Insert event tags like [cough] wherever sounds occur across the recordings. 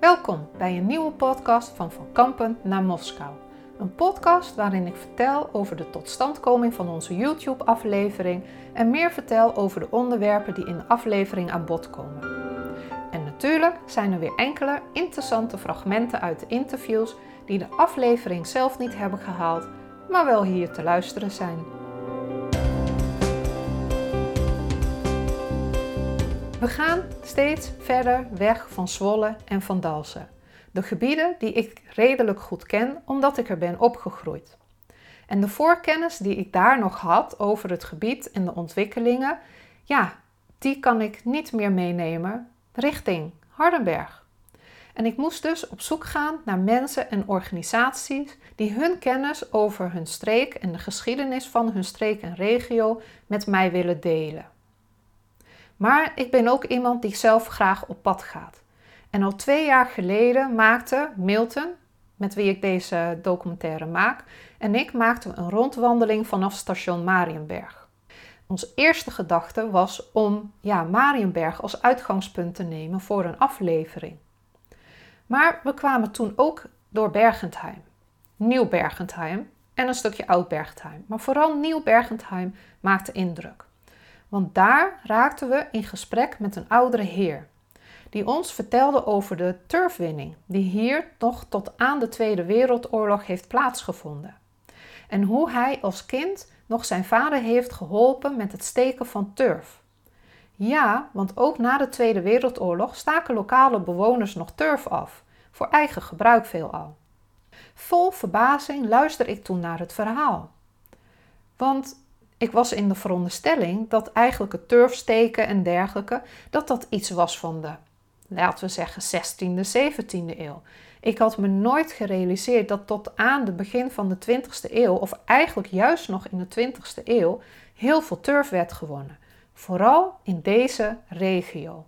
Welkom bij een nieuwe podcast van Van Kampen naar Moskou. Een podcast waarin ik vertel over de totstandkoming van onze YouTube-aflevering en meer vertel over de onderwerpen die in de aflevering aan bod komen. En natuurlijk zijn er weer enkele interessante fragmenten uit de interviews die de aflevering zelf niet hebben gehaald, maar wel hier te luisteren zijn. We gaan steeds verder weg van Zwolle en van Dalsen. De gebieden die ik redelijk goed ken omdat ik er ben opgegroeid. En de voorkennis die ik daar nog had over het gebied en de ontwikkelingen, ja, die kan ik niet meer meenemen richting Hardenberg. En ik moest dus op zoek gaan naar mensen en organisaties die hun kennis over hun streek en de geschiedenis van hun streek en regio met mij willen delen. Maar ik ben ook iemand die zelf graag op pad gaat. En al twee jaar geleden maakte Milton, met wie ik deze documentaire maak, en ik maakten een rondwandeling vanaf station Marienberg. Onze eerste gedachte was om ja, Marienberg als uitgangspunt te nemen voor een aflevering. Maar we kwamen toen ook door Bergentheim, Nieuw Bergentheim en een stukje Oud Bergentheim. Maar vooral Nieuw Bergentheim maakte indruk. Want daar raakten we in gesprek met een oudere heer, die ons vertelde over de turfwinning, die hier nog tot aan de Tweede Wereldoorlog heeft plaatsgevonden. En hoe hij als kind nog zijn vader heeft geholpen met het steken van turf. Ja, want ook na de Tweede Wereldoorlog staken lokale bewoners nog turf af, voor eigen gebruik veelal. Vol verbazing luister ik toen naar het verhaal. Want ik was in de veronderstelling dat eigenlijk het turfsteken en dergelijke, dat dat iets was van de, laten we zeggen, 16e, 17e eeuw. Ik had me nooit gerealiseerd dat tot aan het begin van de 20e eeuw, of eigenlijk juist nog in de 20e eeuw, heel veel turf werd gewonnen. Vooral in deze regio.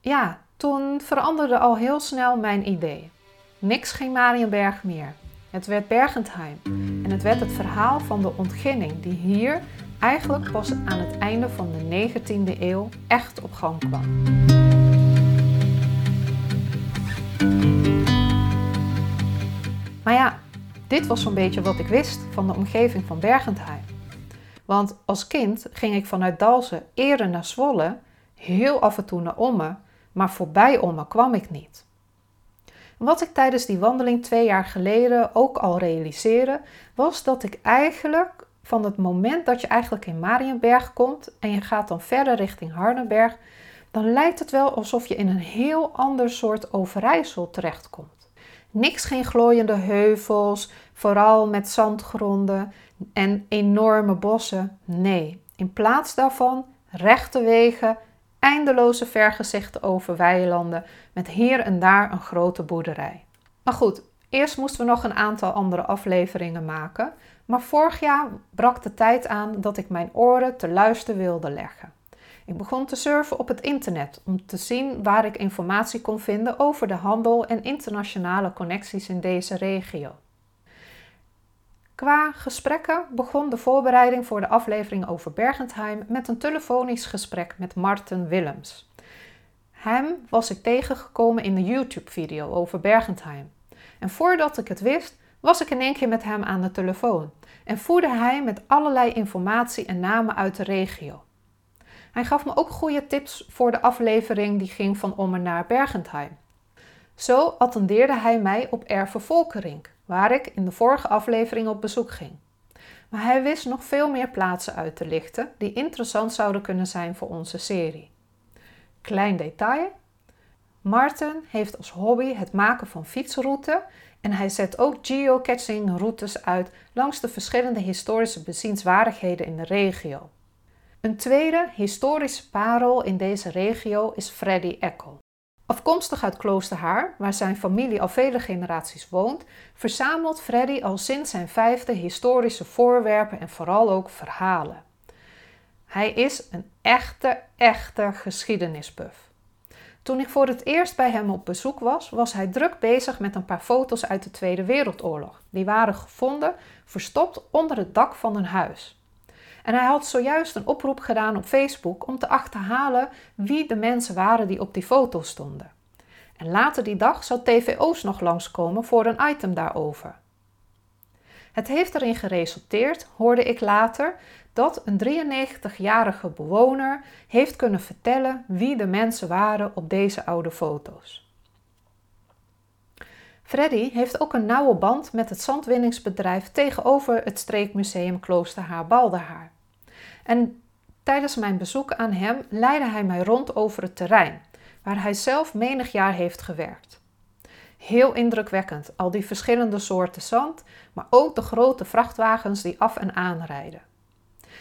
Ja, toen veranderde al heel snel mijn idee. Niks geen Marienberg meer. Het werd Bergentheim en het werd het verhaal van de ontginning die hier eigenlijk pas aan het einde van de 19e eeuw echt op gang kwam. Maar ja, dit was zo'n beetje wat ik wist van de omgeving van Bergentheim. Want als kind ging ik vanuit Dalsen eerder naar Zwolle, heel af en toe naar Omme, maar voorbij Omme kwam ik niet. Wat ik tijdens die wandeling twee jaar geleden ook al realiseerde, was dat ik eigenlijk van het moment dat je eigenlijk in Marienberg komt en je gaat dan verder richting Hardenberg, dan lijkt het wel alsof je in een heel ander soort Overijssel terechtkomt. Niks geen glooiende heuvels, vooral met zandgronden en enorme bossen. Nee, in plaats daarvan rechte wegen, eindeloze vergezichten over weilanden met hier en daar een grote boerderij. Maar goed, eerst moesten we nog een aantal andere afleveringen maken, maar vorig jaar brak de tijd aan dat ik mijn oren te luisteren wilde leggen. Ik begon te surfen op het internet om te zien waar ik informatie kon vinden over de handel en internationale connecties in deze regio. Qua gesprekken begon de voorbereiding voor de aflevering over Bergentheim met een telefonisch gesprek met Marten Willems. Hem was ik tegengekomen in de YouTube-video over Bergentheim. En voordat ik het wist, was ik in één keer met hem aan de telefoon en voerde hij met allerlei informatie en namen uit de regio. Hij gaf me ook goede tips voor de aflevering die ging van Ommer naar Bergentheim. Zo attendeerde hij mij op Erve Volkerink, waar ik in de vorige aflevering op bezoek ging. Maar hij wist nog veel meer plaatsen uit te lichten die interessant zouden kunnen zijn voor onze serie. Klein detail. Martin heeft als hobby het maken van fietsroutes en hij zet ook geocaching routes uit langs de verschillende historische bezienswaardigheden in de regio. Een tweede historische parel in deze regio is Freddy Eckel. Afkomstig uit Kloosterhaar, waar zijn familie al vele generaties woont, verzamelt Freddy al sinds zijn vijfde historische voorwerpen en vooral ook verhalen. Hij is een echte, echte geschiedenisbuff. Toen ik voor het eerst bij hem op bezoek was, was hij druk bezig met een paar foto's uit de Tweede Wereldoorlog. Die waren gevonden verstopt onder het dak van een huis. En hij had zojuist een oproep gedaan op Facebook om te achterhalen wie de mensen waren die op die foto stonden. En later die dag zou TVO's nog langskomen voor een item daarover. Het heeft erin geresulteerd, hoorde ik later, dat een 93-jarige bewoner heeft kunnen vertellen wie de mensen waren op deze oude foto's. Freddy heeft ook een nauwe band met het zandwinningsbedrijf tegenover het streekmuseum Klooster Haar-Balderhaar. En tijdens mijn bezoek aan hem leidde hij mij rond over het terrein, waar hij zelf menig jaar heeft gewerkt. Heel indrukwekkend, al die verschillende soorten zand, maar ook de grote vrachtwagens die af en aan rijden.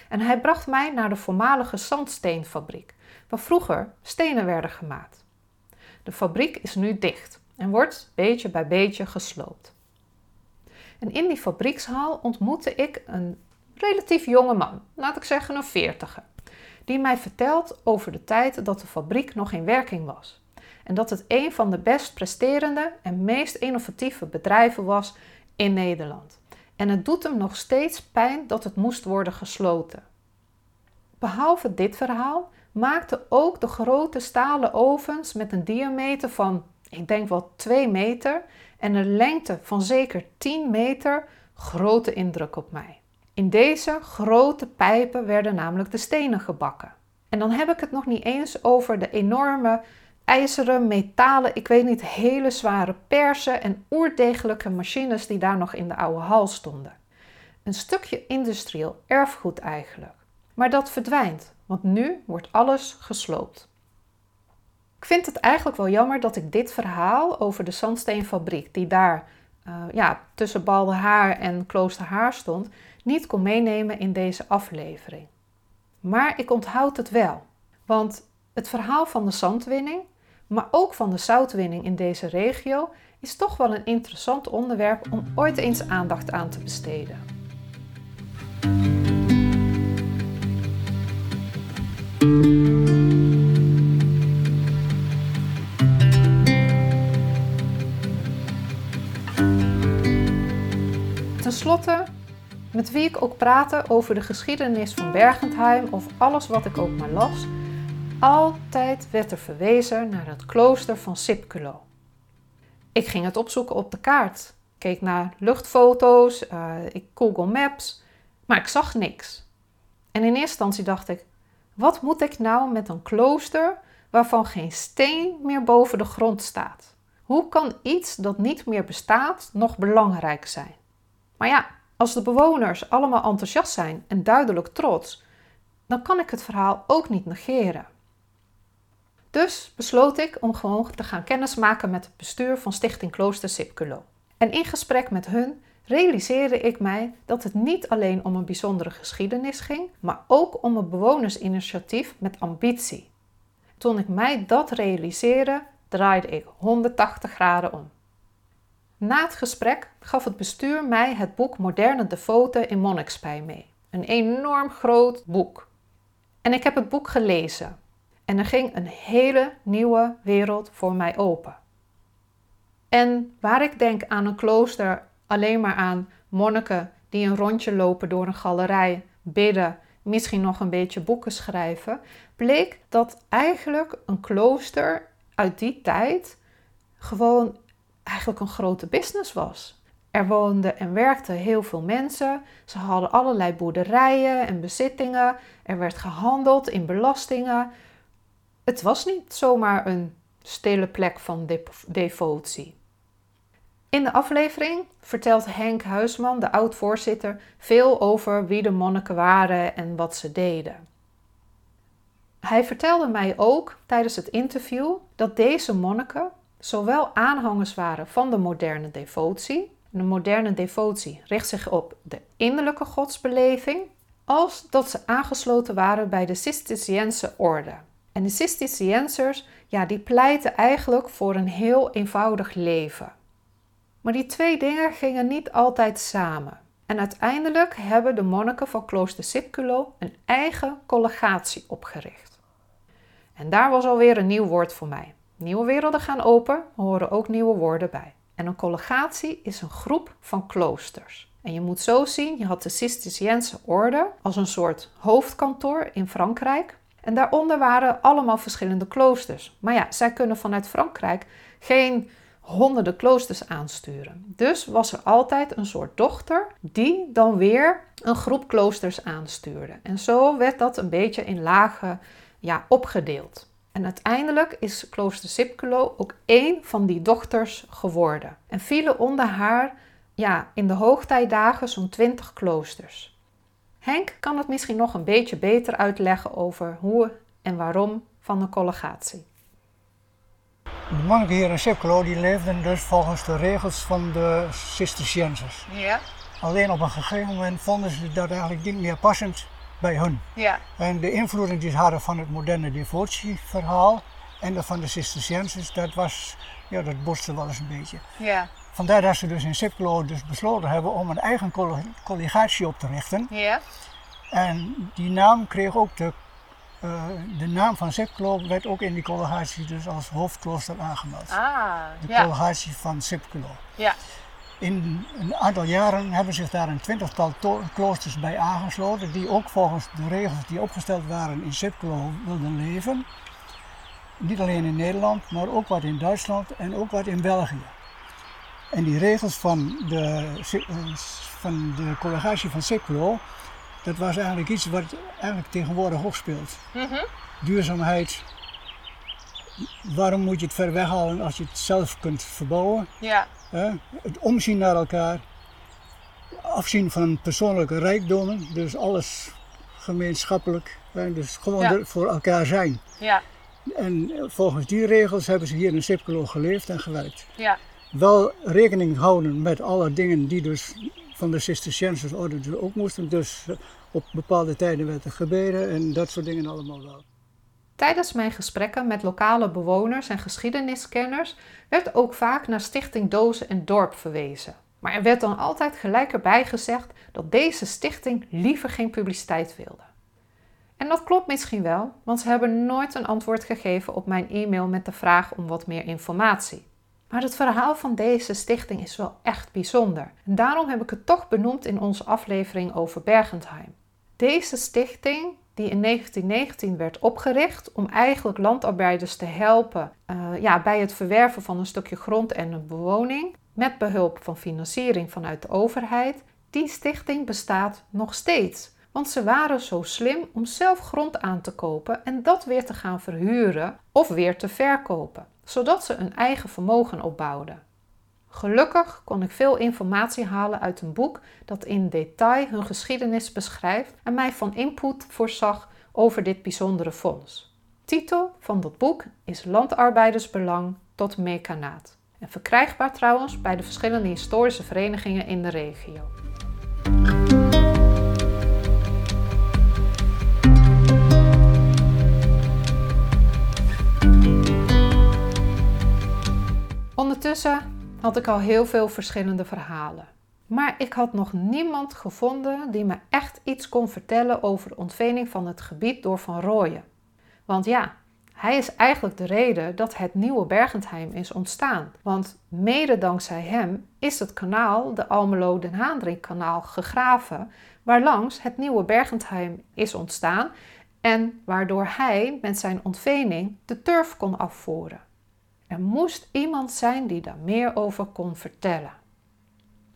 En hij bracht mij naar de voormalige zandsteenfabriek, waar vroeger stenen werden gemaakt. De fabriek is nu dicht en wordt beetje bij beetje gesloopt. En in die fabriekshal ontmoette ik een relatief jonge man, laat ik zeggen een veertiger, die mij vertelt over de tijd dat de fabriek nog in werking was. En dat het een van de best presterende en meest innovatieve bedrijven was in Nederland. En het doet hem nog steeds pijn dat het moest worden gesloten. Behalve dit verhaal maakten ook de grote stalen ovens met een diameter van, ik denk wel 2 meter en een lengte van zeker 10 meter grote indruk op mij. In deze grote pijpen werden namelijk de stenen gebakken. En dan heb ik het nog niet eens over de enorme ijzeren, metalen, ik weet niet, hele zware persen en oerdegelijke machines die daar nog in de oude hal stonden. Een stukje industrieel erfgoed eigenlijk. Maar dat verdwijnt, want nu wordt alles gesloopt. Ik vind het eigenlijk wel jammer dat ik dit verhaal over de zandsteenfabriek, die daar uh, ja, tussen Baldehaar en Kloosterhaar stond, niet kon meenemen in deze aflevering. Maar ik onthoud het wel, want het verhaal van de zandwinning, maar ook van de zoutwinning in deze regio, is toch wel een interessant onderwerp om ooit eens aandacht aan te besteden. Slotte, met wie ik ook praatte over de geschiedenis van Bergentheim of alles wat ik ook maar las, altijd werd er verwezen naar het klooster van Sipculo. Ik ging het opzoeken op de kaart, keek naar luchtfoto's, uh, Google Maps, maar ik zag niks. En in eerste instantie dacht ik: wat moet ik nou met een klooster waarvan geen steen meer boven de grond staat? Hoe kan iets dat niet meer bestaat nog belangrijk zijn? Maar ja, als de bewoners allemaal enthousiast zijn en duidelijk trots, dan kan ik het verhaal ook niet negeren. Dus besloot ik om gewoon te gaan kennismaken met het bestuur van Stichting Klooster Sipculo. En in gesprek met hun realiseerde ik mij dat het niet alleen om een bijzondere geschiedenis ging, maar ook om een bewonersinitiatief met ambitie. Toen ik mij dat realiseerde, draaide ik 180 graden om. Na het gesprek gaf het bestuur mij het boek Moderne Devoten in Monnikspij mee. Een enorm groot boek. En ik heb het boek gelezen. En er ging een hele nieuwe wereld voor mij open. En waar ik denk aan een klooster alleen maar aan monniken die een rondje lopen door een galerij, bidden, misschien nog een beetje boeken schrijven, bleek dat eigenlijk een klooster uit die tijd gewoon eigenlijk een grote business was. Er woonden en werkten heel veel mensen. Ze hadden allerlei boerderijen en bezittingen. Er werd gehandeld in belastingen. Het was niet zomaar een stille plek van devotie. In de aflevering vertelt Henk Huisman, de oud-voorzitter, veel over wie de monniken waren en wat ze deden. Hij vertelde mij ook tijdens het interview dat deze monniken zowel aanhangers waren van de moderne devotie. De moderne devotie richt zich op de innerlijke godsbeleving, als dat ze aangesloten waren bij de Cisterciënse orde. En de Cisterciënsers, ja, die pleiten eigenlijk voor een heel eenvoudig leven. Maar die twee dingen gingen niet altijd samen. En uiteindelijk hebben de monniken van klooster Sipculo een eigen collegatie opgericht. En daar was alweer een nieuw woord voor mij. Nieuwe werelden gaan open, horen ook nieuwe woorden bij. En een collegatie is een groep van kloosters. En je moet zo zien, je had de Cisterciënse orde als een soort hoofdkantoor in Frankrijk. En daaronder waren allemaal verschillende kloosters. Maar ja, zij kunnen vanuit Frankrijk geen honderden kloosters aansturen. Dus was er altijd een soort dochter die dan weer een groep kloosters aanstuurde. En zo werd dat een beetje in lagen ja, opgedeeld. En uiteindelijk is klooster Sipculo ook één van die dochters geworden. En vielen onder haar ja, in de hoogtijdagen zo'n 20 kloosters. Henk kan het misschien nog een beetje beter uitleggen over hoe en waarom van de collegatie. De monniken hier in Sipculo die leefden dus volgens de regels van de Cisterciënsers. Ja. Alleen op een gegeven moment vonden ze dat eigenlijk niet meer passend bij hun. Ja. En de invloeden die ze hadden van het moderne devotieverhaal en dat van de Cisterciënsers, dat was, ja, dat botste wel eens een beetje. Ja. Vandaar dat ze dus in Sipculo dus besloten hebben om een eigen collegatie op te richten. Ja. En die naam kreeg ook de, uh, de naam van Sipculo werd ook in die collegatie dus als hoofdklooster aangemeld. Ah, de ja. collegatie van Sipculo. Ja. In een aantal jaren hebben zich daar een twintigtal kloosters bij aangesloten, die ook volgens de regels die opgesteld waren in Sipculo wilden leven. Niet alleen in Nederland, maar ook wat in Duitsland en ook wat in België. En die regels van de, van de collegatie van Sipculo, dat was eigenlijk iets wat eigenlijk tegenwoordig ook speelt. Duurzaamheid. Waarom moet je het ver weghalen als je het zelf kunt verbouwen? Ja. Hè? Het omzien naar elkaar. Afzien van persoonlijke rijkdommen. Dus alles gemeenschappelijk. Hè? Dus gewoon Ja. voor elkaar zijn. Ja. En volgens die regels hebben ze hier in Sipculo geleefd en gewerkt. Ja. Wel rekening houden met alle dingen die dus van de Cisterciënsers orde dus ook moesten. Dus op bepaalde tijden werd er gebeden en dat soort dingen allemaal wel. Tijdens mijn gesprekken met lokale bewoners en geschiedeniskenners werd ook vaak naar Stichting Dozen en Dorp verwezen. Maar er werd dan altijd gelijk erbij gezegd dat deze stichting liever geen publiciteit wilde. En dat klopt misschien wel, want ze hebben nooit een antwoord gegeven op mijn e-mail met de vraag om wat meer informatie. Maar het verhaal van deze stichting is wel echt bijzonder. En daarom heb ik het toch benoemd in onze aflevering over Bergentheim. Deze stichting, die in 1919 werd opgericht om eigenlijk landarbeiders te helpen eh, ja, bij het verwerven van een stukje grond en een bewoning, met behulp van financiering vanuit de overheid, die stichting bestaat nog steeds. Want ze waren zo slim om zelf grond aan te kopen en dat weer te gaan verhuren of weer te verkopen, zodat ze een eigen vermogen opbouwden. Gelukkig kon ik veel informatie halen uit een boek dat in detail hun geschiedenis beschrijft en mij van input voorzag over dit bijzondere fonds. Titel van dat boek is Landarbeidersbelang tot Mekanaat. En verkrijgbaar trouwens bij de verschillende historische verenigingen in de regio. Ondertussen had ik al heel veel verschillende verhalen. Maar ik had nog niemand gevonden die me echt iets kon vertellen over de ontveining van het gebied door Van Rooyen. Want ja, hij is eigenlijk de reden dat het nieuwe Bergentheim is ontstaan. Want mede dankzij hem is het kanaal, de Almelo-Den Haandrink-kanaal, gegraven, waarlangs het nieuwe Bergentheim is ontstaan en waardoor hij met zijn ontveining de turf kon afvoeren. Er moest iemand zijn die daar meer over kon vertellen.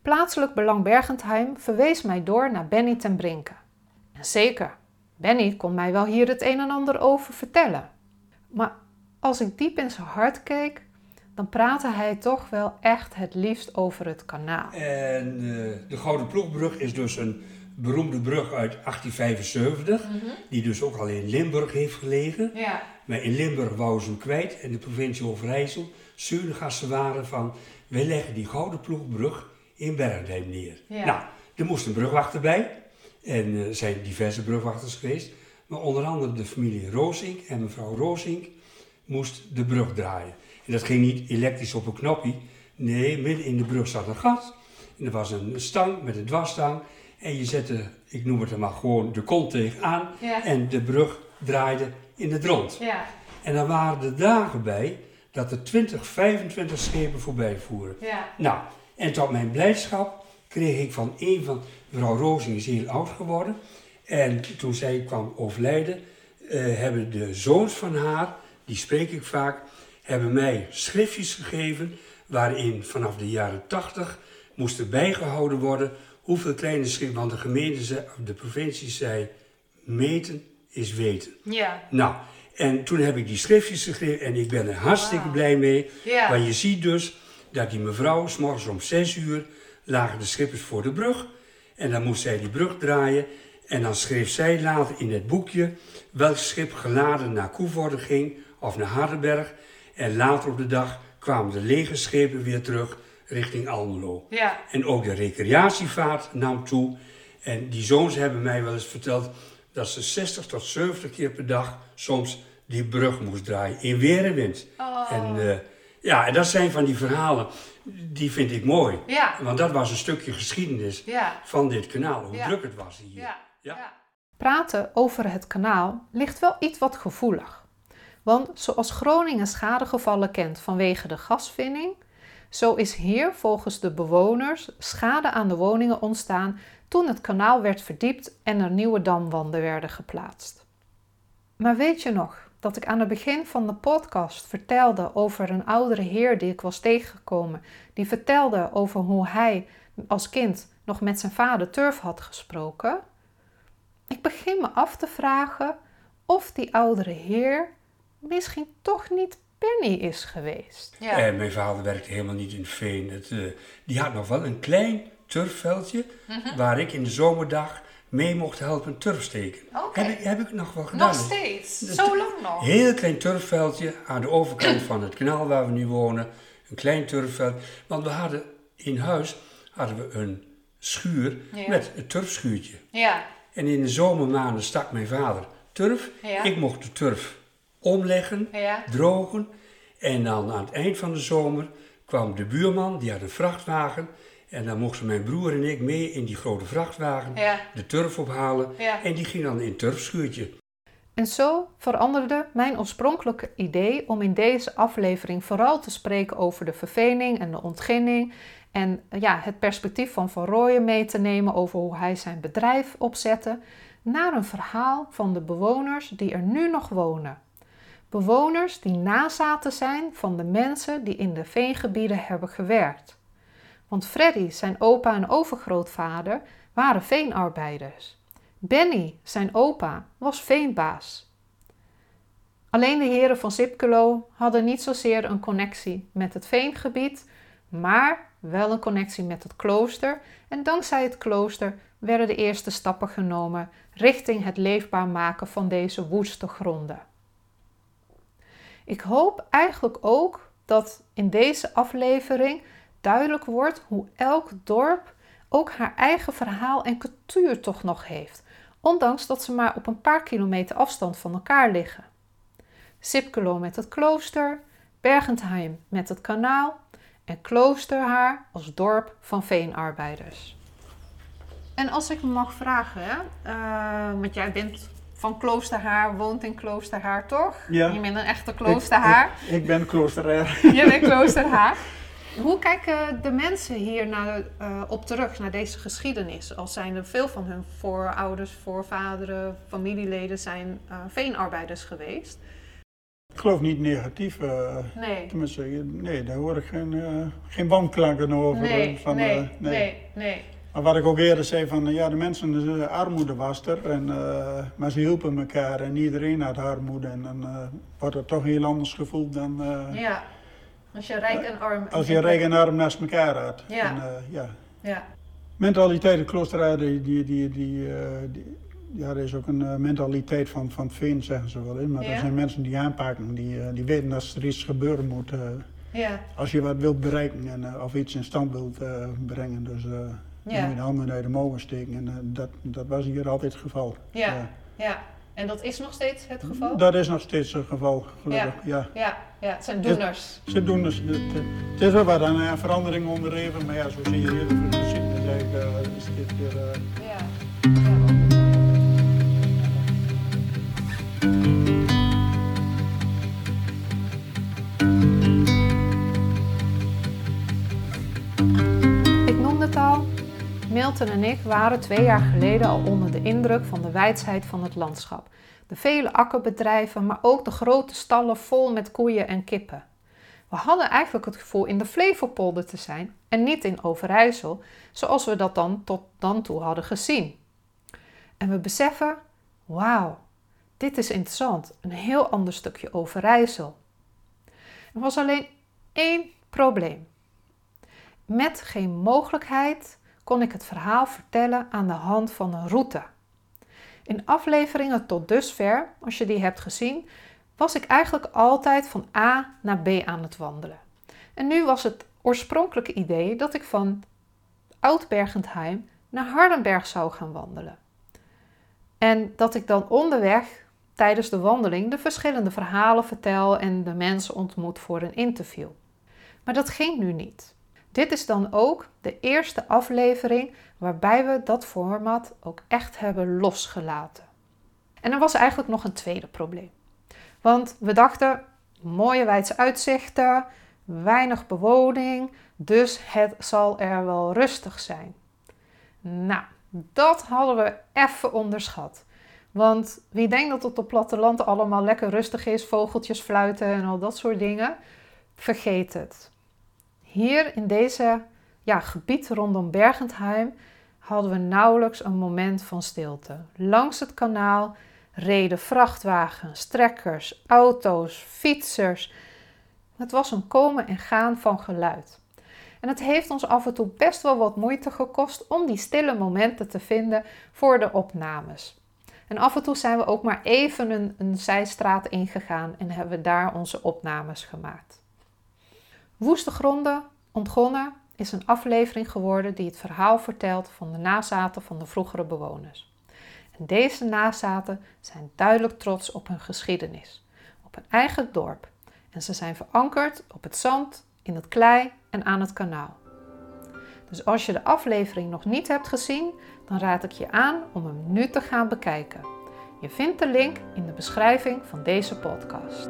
Plaatselijk Belang Bergentheim verwees mij door naar Benny ten Brinke. En zeker, Benny kon mij wel hier het een en ander over vertellen. Maar als ik diep in zijn hart keek, dan praatte hij toch wel echt het liefst over het kanaal. En eh, de Gouden Ploegbrug is dus een beroemde brug uit 1875, die dus ook al in Limburg heeft gelegen. Ja, Maar in Limburg wou ze hem kwijt en de provincie Overijssel Zuurnegassen waren van, wij leggen die Gouden Ploegbrug in Bergendheim neer. Ja. Nou, er moest een brugwachter bij en eh, er zijn diverse brugwachters geweest, maar onder andere de familie Roosink en mevrouw Roosink moest de brug draaien. En dat ging niet elektrisch op een knopje, nee, midden in de brug zat een gat en er was een stang met een dwarsstang en je zette, ik noem het er maar gewoon, de kont tegenaan Ja. en de brug draaide in het rond. ja, En dan waren er dagen bij dat er 20, 25 schepen voorbij voeren. ja. Nou, en tot mijn blijdschap kreeg ik van een van, mevrouw Rozing is heel oud geworden. En toen zij kwam overlijden, eh, hebben de zoons van haar, die spreek ik vaak, hebben mij schriftjes gegeven waarin vanaf de jaren 80 moest er bijgehouden worden hoeveel kleine schepen, want de gemeente, zei, de provincie zei, meten is weten. Ja. Nou, en toen heb ik die schriftjes gegeven en ik ben er hartstikke blij mee. Ja. Want je ziet dus dat die mevrouw, s morgens om 6 uur, lagen de schippers voor de brug. En dan moest zij die brug draaien. En dan schreef zij later in het boekje welk schip geladen naar Koevoorde ging of naar Hardenberg. En later op de dag kwamen de lege schepen weer terug richting Almelo. Ja. En ook de recreatievaart nam toe. En die zoons hebben mij wel eens verteld dat ze 60 tot 70 keer per dag soms die brug moest draaien. In weer en wind. Oh. En eh, ja, en dat zijn van die verhalen, die vind ik mooi. Ja. Want dat was een stukje geschiedenis Ja. van dit kanaal, hoe Ja. druk het was hier. Ja. Ja. Praten over het kanaal ligt wel iets wat gevoelig. Want zoals Groningen schadegevallen kent vanwege de gaswinning, zo is hier volgens de bewoners schade aan de woningen ontstaan toen het kanaal werd verdiept en er nieuwe damwanden werden geplaatst. Maar weet je nog dat ik aan het begin van de podcast vertelde over een oudere heer die ik was tegengekomen, die vertelde over hoe hij als kind nog met zijn vader turf had gesproken? Ik begin me af te vragen of die oudere heer misschien toch niet Is geweest. Ja. En mijn vader werkte helemaal niet in Veen. Het, eh, die had nog wel een klein turfveldje Mhm. waar ik in de zomerdag mee mocht helpen turf steken. Heb, ik, heb ik nog wel gedaan. Nog steeds? Zo lang nog? Heel klein turfveldje aan de overkant van het kanaal waar we nu wonen. Een klein turfveld. Want we hadden in huis hadden we een schuur Ja. met een turfschuurtje. Ja. En in de zomermaanden stak mijn vader turf. Ja. Ik mocht de turf omleggen, Ja. drogen. En dan aan het eind van de zomer kwam de buurman, die had een vrachtwagen. En dan mochten mijn broer en ik mee in die grote vrachtwagen Ja. de turf ophalen. Ja. En die ging dan in het turfschuurtje. En zo veranderde mijn oorspronkelijke idee om in deze aflevering vooral te spreken over de vervening en de ontginning. En ja, het perspectief van Van Rooyen mee te nemen over hoe hij zijn bedrijf opzette. Naar een verhaal van de bewoners die er nu nog wonen. Bewoners die nazaten zijn van de mensen die in de veengebieden hebben gewerkt. Want Freddy, zijn opa en overgrootvader, waren veenarbeiders. Benny, zijn opa, was veenbaas. Alleen de heren van Zipkelo hadden niet zozeer een connectie met het veengebied, maar wel een connectie met het klooster. En dankzij het klooster werden de eerste stappen genomen richting het leefbaar maken van deze woeste gronden. Ik hoop eigenlijk ook dat in deze aflevering duidelijk wordt hoe elk dorp ook haar eigen verhaal en cultuur toch nog heeft, ondanks dat ze maar op een paar kilometer afstand van elkaar liggen. Sipkelo met het klooster, Bergentheim met het kanaal en Kloosterhaar als dorp van veenarbeiders. En als ik me mag vragen, hè, eh, want jij bent van Kloosterhaar, woont in Kloosterhaar toch? Ja. Je bent een echte Kloosterhaar. Ik, ik, ik ben kloosteraar. [laughs] Je bent [laughs] Kloosterhaar. Hoe kijken de mensen hier naar, eh, op terug, naar deze geschiedenis? Als zijn er veel van hun voorouders, voorvaderen, familieleden zijn eh, veenarbeiders geweest. Ik geloof niet negatief. eh, Nee. tenminste, nee, daar hoor ik geen, geen wanklanken over. Nee, van, nee, nee, nee. Maar wat ik ook eerder zei, van ja, de mensen, de armoede was er, en, eh, maar ze hielpen elkaar en iedereen had armoede. En dan eh, wordt het toch heel anders gevoeld dan eh, Ja. Als je rijk en arm... als je rijk en arm naast elkaar had. Ja. En, ja. Ja. Mentaliteit, de kloosterij, die, die, die, die, die- ja, er is ook een mentaliteit van, van veen, zeggen ze wel. Hè? Maar Ja. er zijn mensen die aanpakken, die, die weten dat er iets gebeuren moet. Ja. als je wat wilt bereiken en, of iets in stand wilt brengen. Dus Ja. handen uit de mouwen steken. En eh, dat, dat was hier altijd het geval. Ja. Ja. En dat is nog steeds het geval? Dat is nog steeds het geval, gelukkig. Ja. Ja. Ja, het zijn doeners. Ze doen dus, het, het is wel wat aan eh, verandering onderhevig, maar ja, zo zie je heel veel eigenlijk, eh, is dit weer... Ja. ja. En ik waren twee jaar geleden al onder de indruk van de wijsheid van het landschap. De vele akkerbedrijven, maar ook de grote stallen vol met koeien en kippen. We hadden eigenlijk het gevoel in de Flevopolder te zijn en niet in Overijssel, zoals we dat dan tot dan toe hadden gezien. En we beseffen, wauw, dit is interessant, een heel ander stukje Overijssel. Er was alleen één probleem. Met geen mogelijkheid kon ik het verhaal vertellen aan de hand van een route. In afleveringen tot dusver, als je die hebt gezien, was ik eigenlijk altijd van A naar B aan het wandelen. En nu was het oorspronkelijke idee dat ik van Oud-Bergentheim naar Hardenberg zou gaan wandelen. En dat ik dan onderweg tijdens de wandeling de verschillende verhalen vertel en de mensen ontmoet voor een interview. Maar dat ging nu niet. Dit is dan ook de eerste aflevering waarbij we dat format ook echt hebben losgelaten. En er was eigenlijk nog een tweede probleem. Want we dachten, mooie wijdse uitzichten, weinig bewoning, dus het zal er wel rustig zijn. Nou, dat hadden we even onderschat. Want wie denkt dat het op platteland allemaal lekker rustig is, vogeltjes fluiten en al dat soort dingen, vergeet het. Hier in deze ja, gebied rondom Bergentheim hadden we nauwelijks een moment van stilte. Langs het kanaal reden vrachtwagens, trekkers, auto's, fietsers. Het was een komen en gaan van geluid. En het heeft ons af en toe best wel wat moeite gekost om die stille momenten te vinden voor de opnames. En af en toe zijn we ook maar even een, een zijstraat ingegaan en hebben daar onze opnames gemaakt. Woeste Gronden ontgonnen is een aflevering geworden die het verhaal vertelt van de nazaten van de vroegere bewoners. En deze nazaten zijn duidelijk trots op hun geschiedenis, op hun eigen dorp. En ze zijn verankerd op het zand, in het klei en aan het kanaal. Dus als je de aflevering nog niet hebt gezien, dan raad ik je aan om hem nu te gaan bekijken. Je vindt de link in de beschrijving van deze podcast.